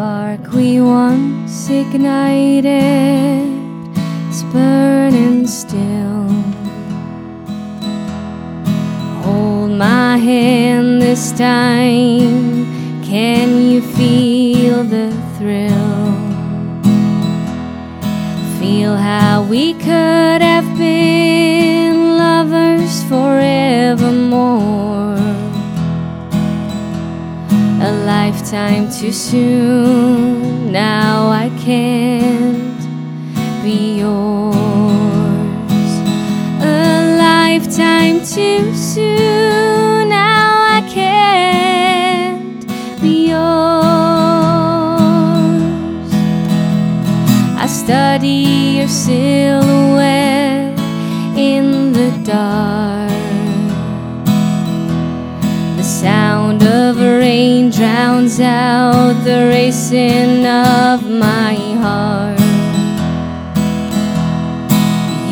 spark we once ignited is burning still. Hold my hand this time. Can you feel the thrill? Feel how we could have been lovers forevermore. Lifetime too soon. Now I can't be yours. A lifetime too soon. Now I can't be yours. The sound of rain drowns out the racing of my heart.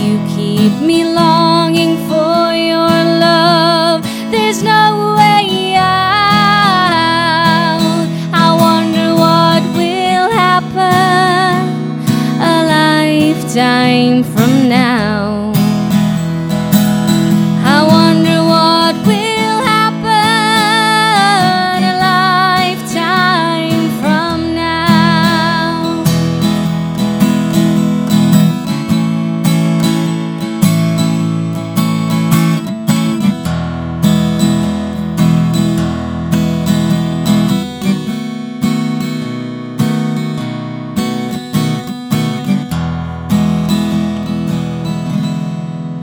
You keep me longing for your love. There's no way out. I wonder what will happen a lifetime from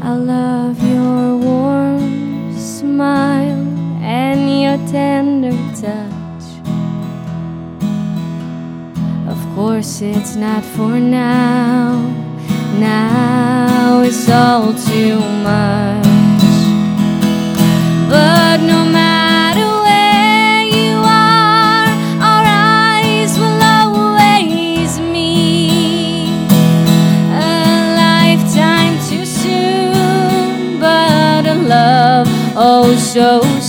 I love your warm smile and your tender touch. Of course, it's not for now. Now it's all too much. Oh so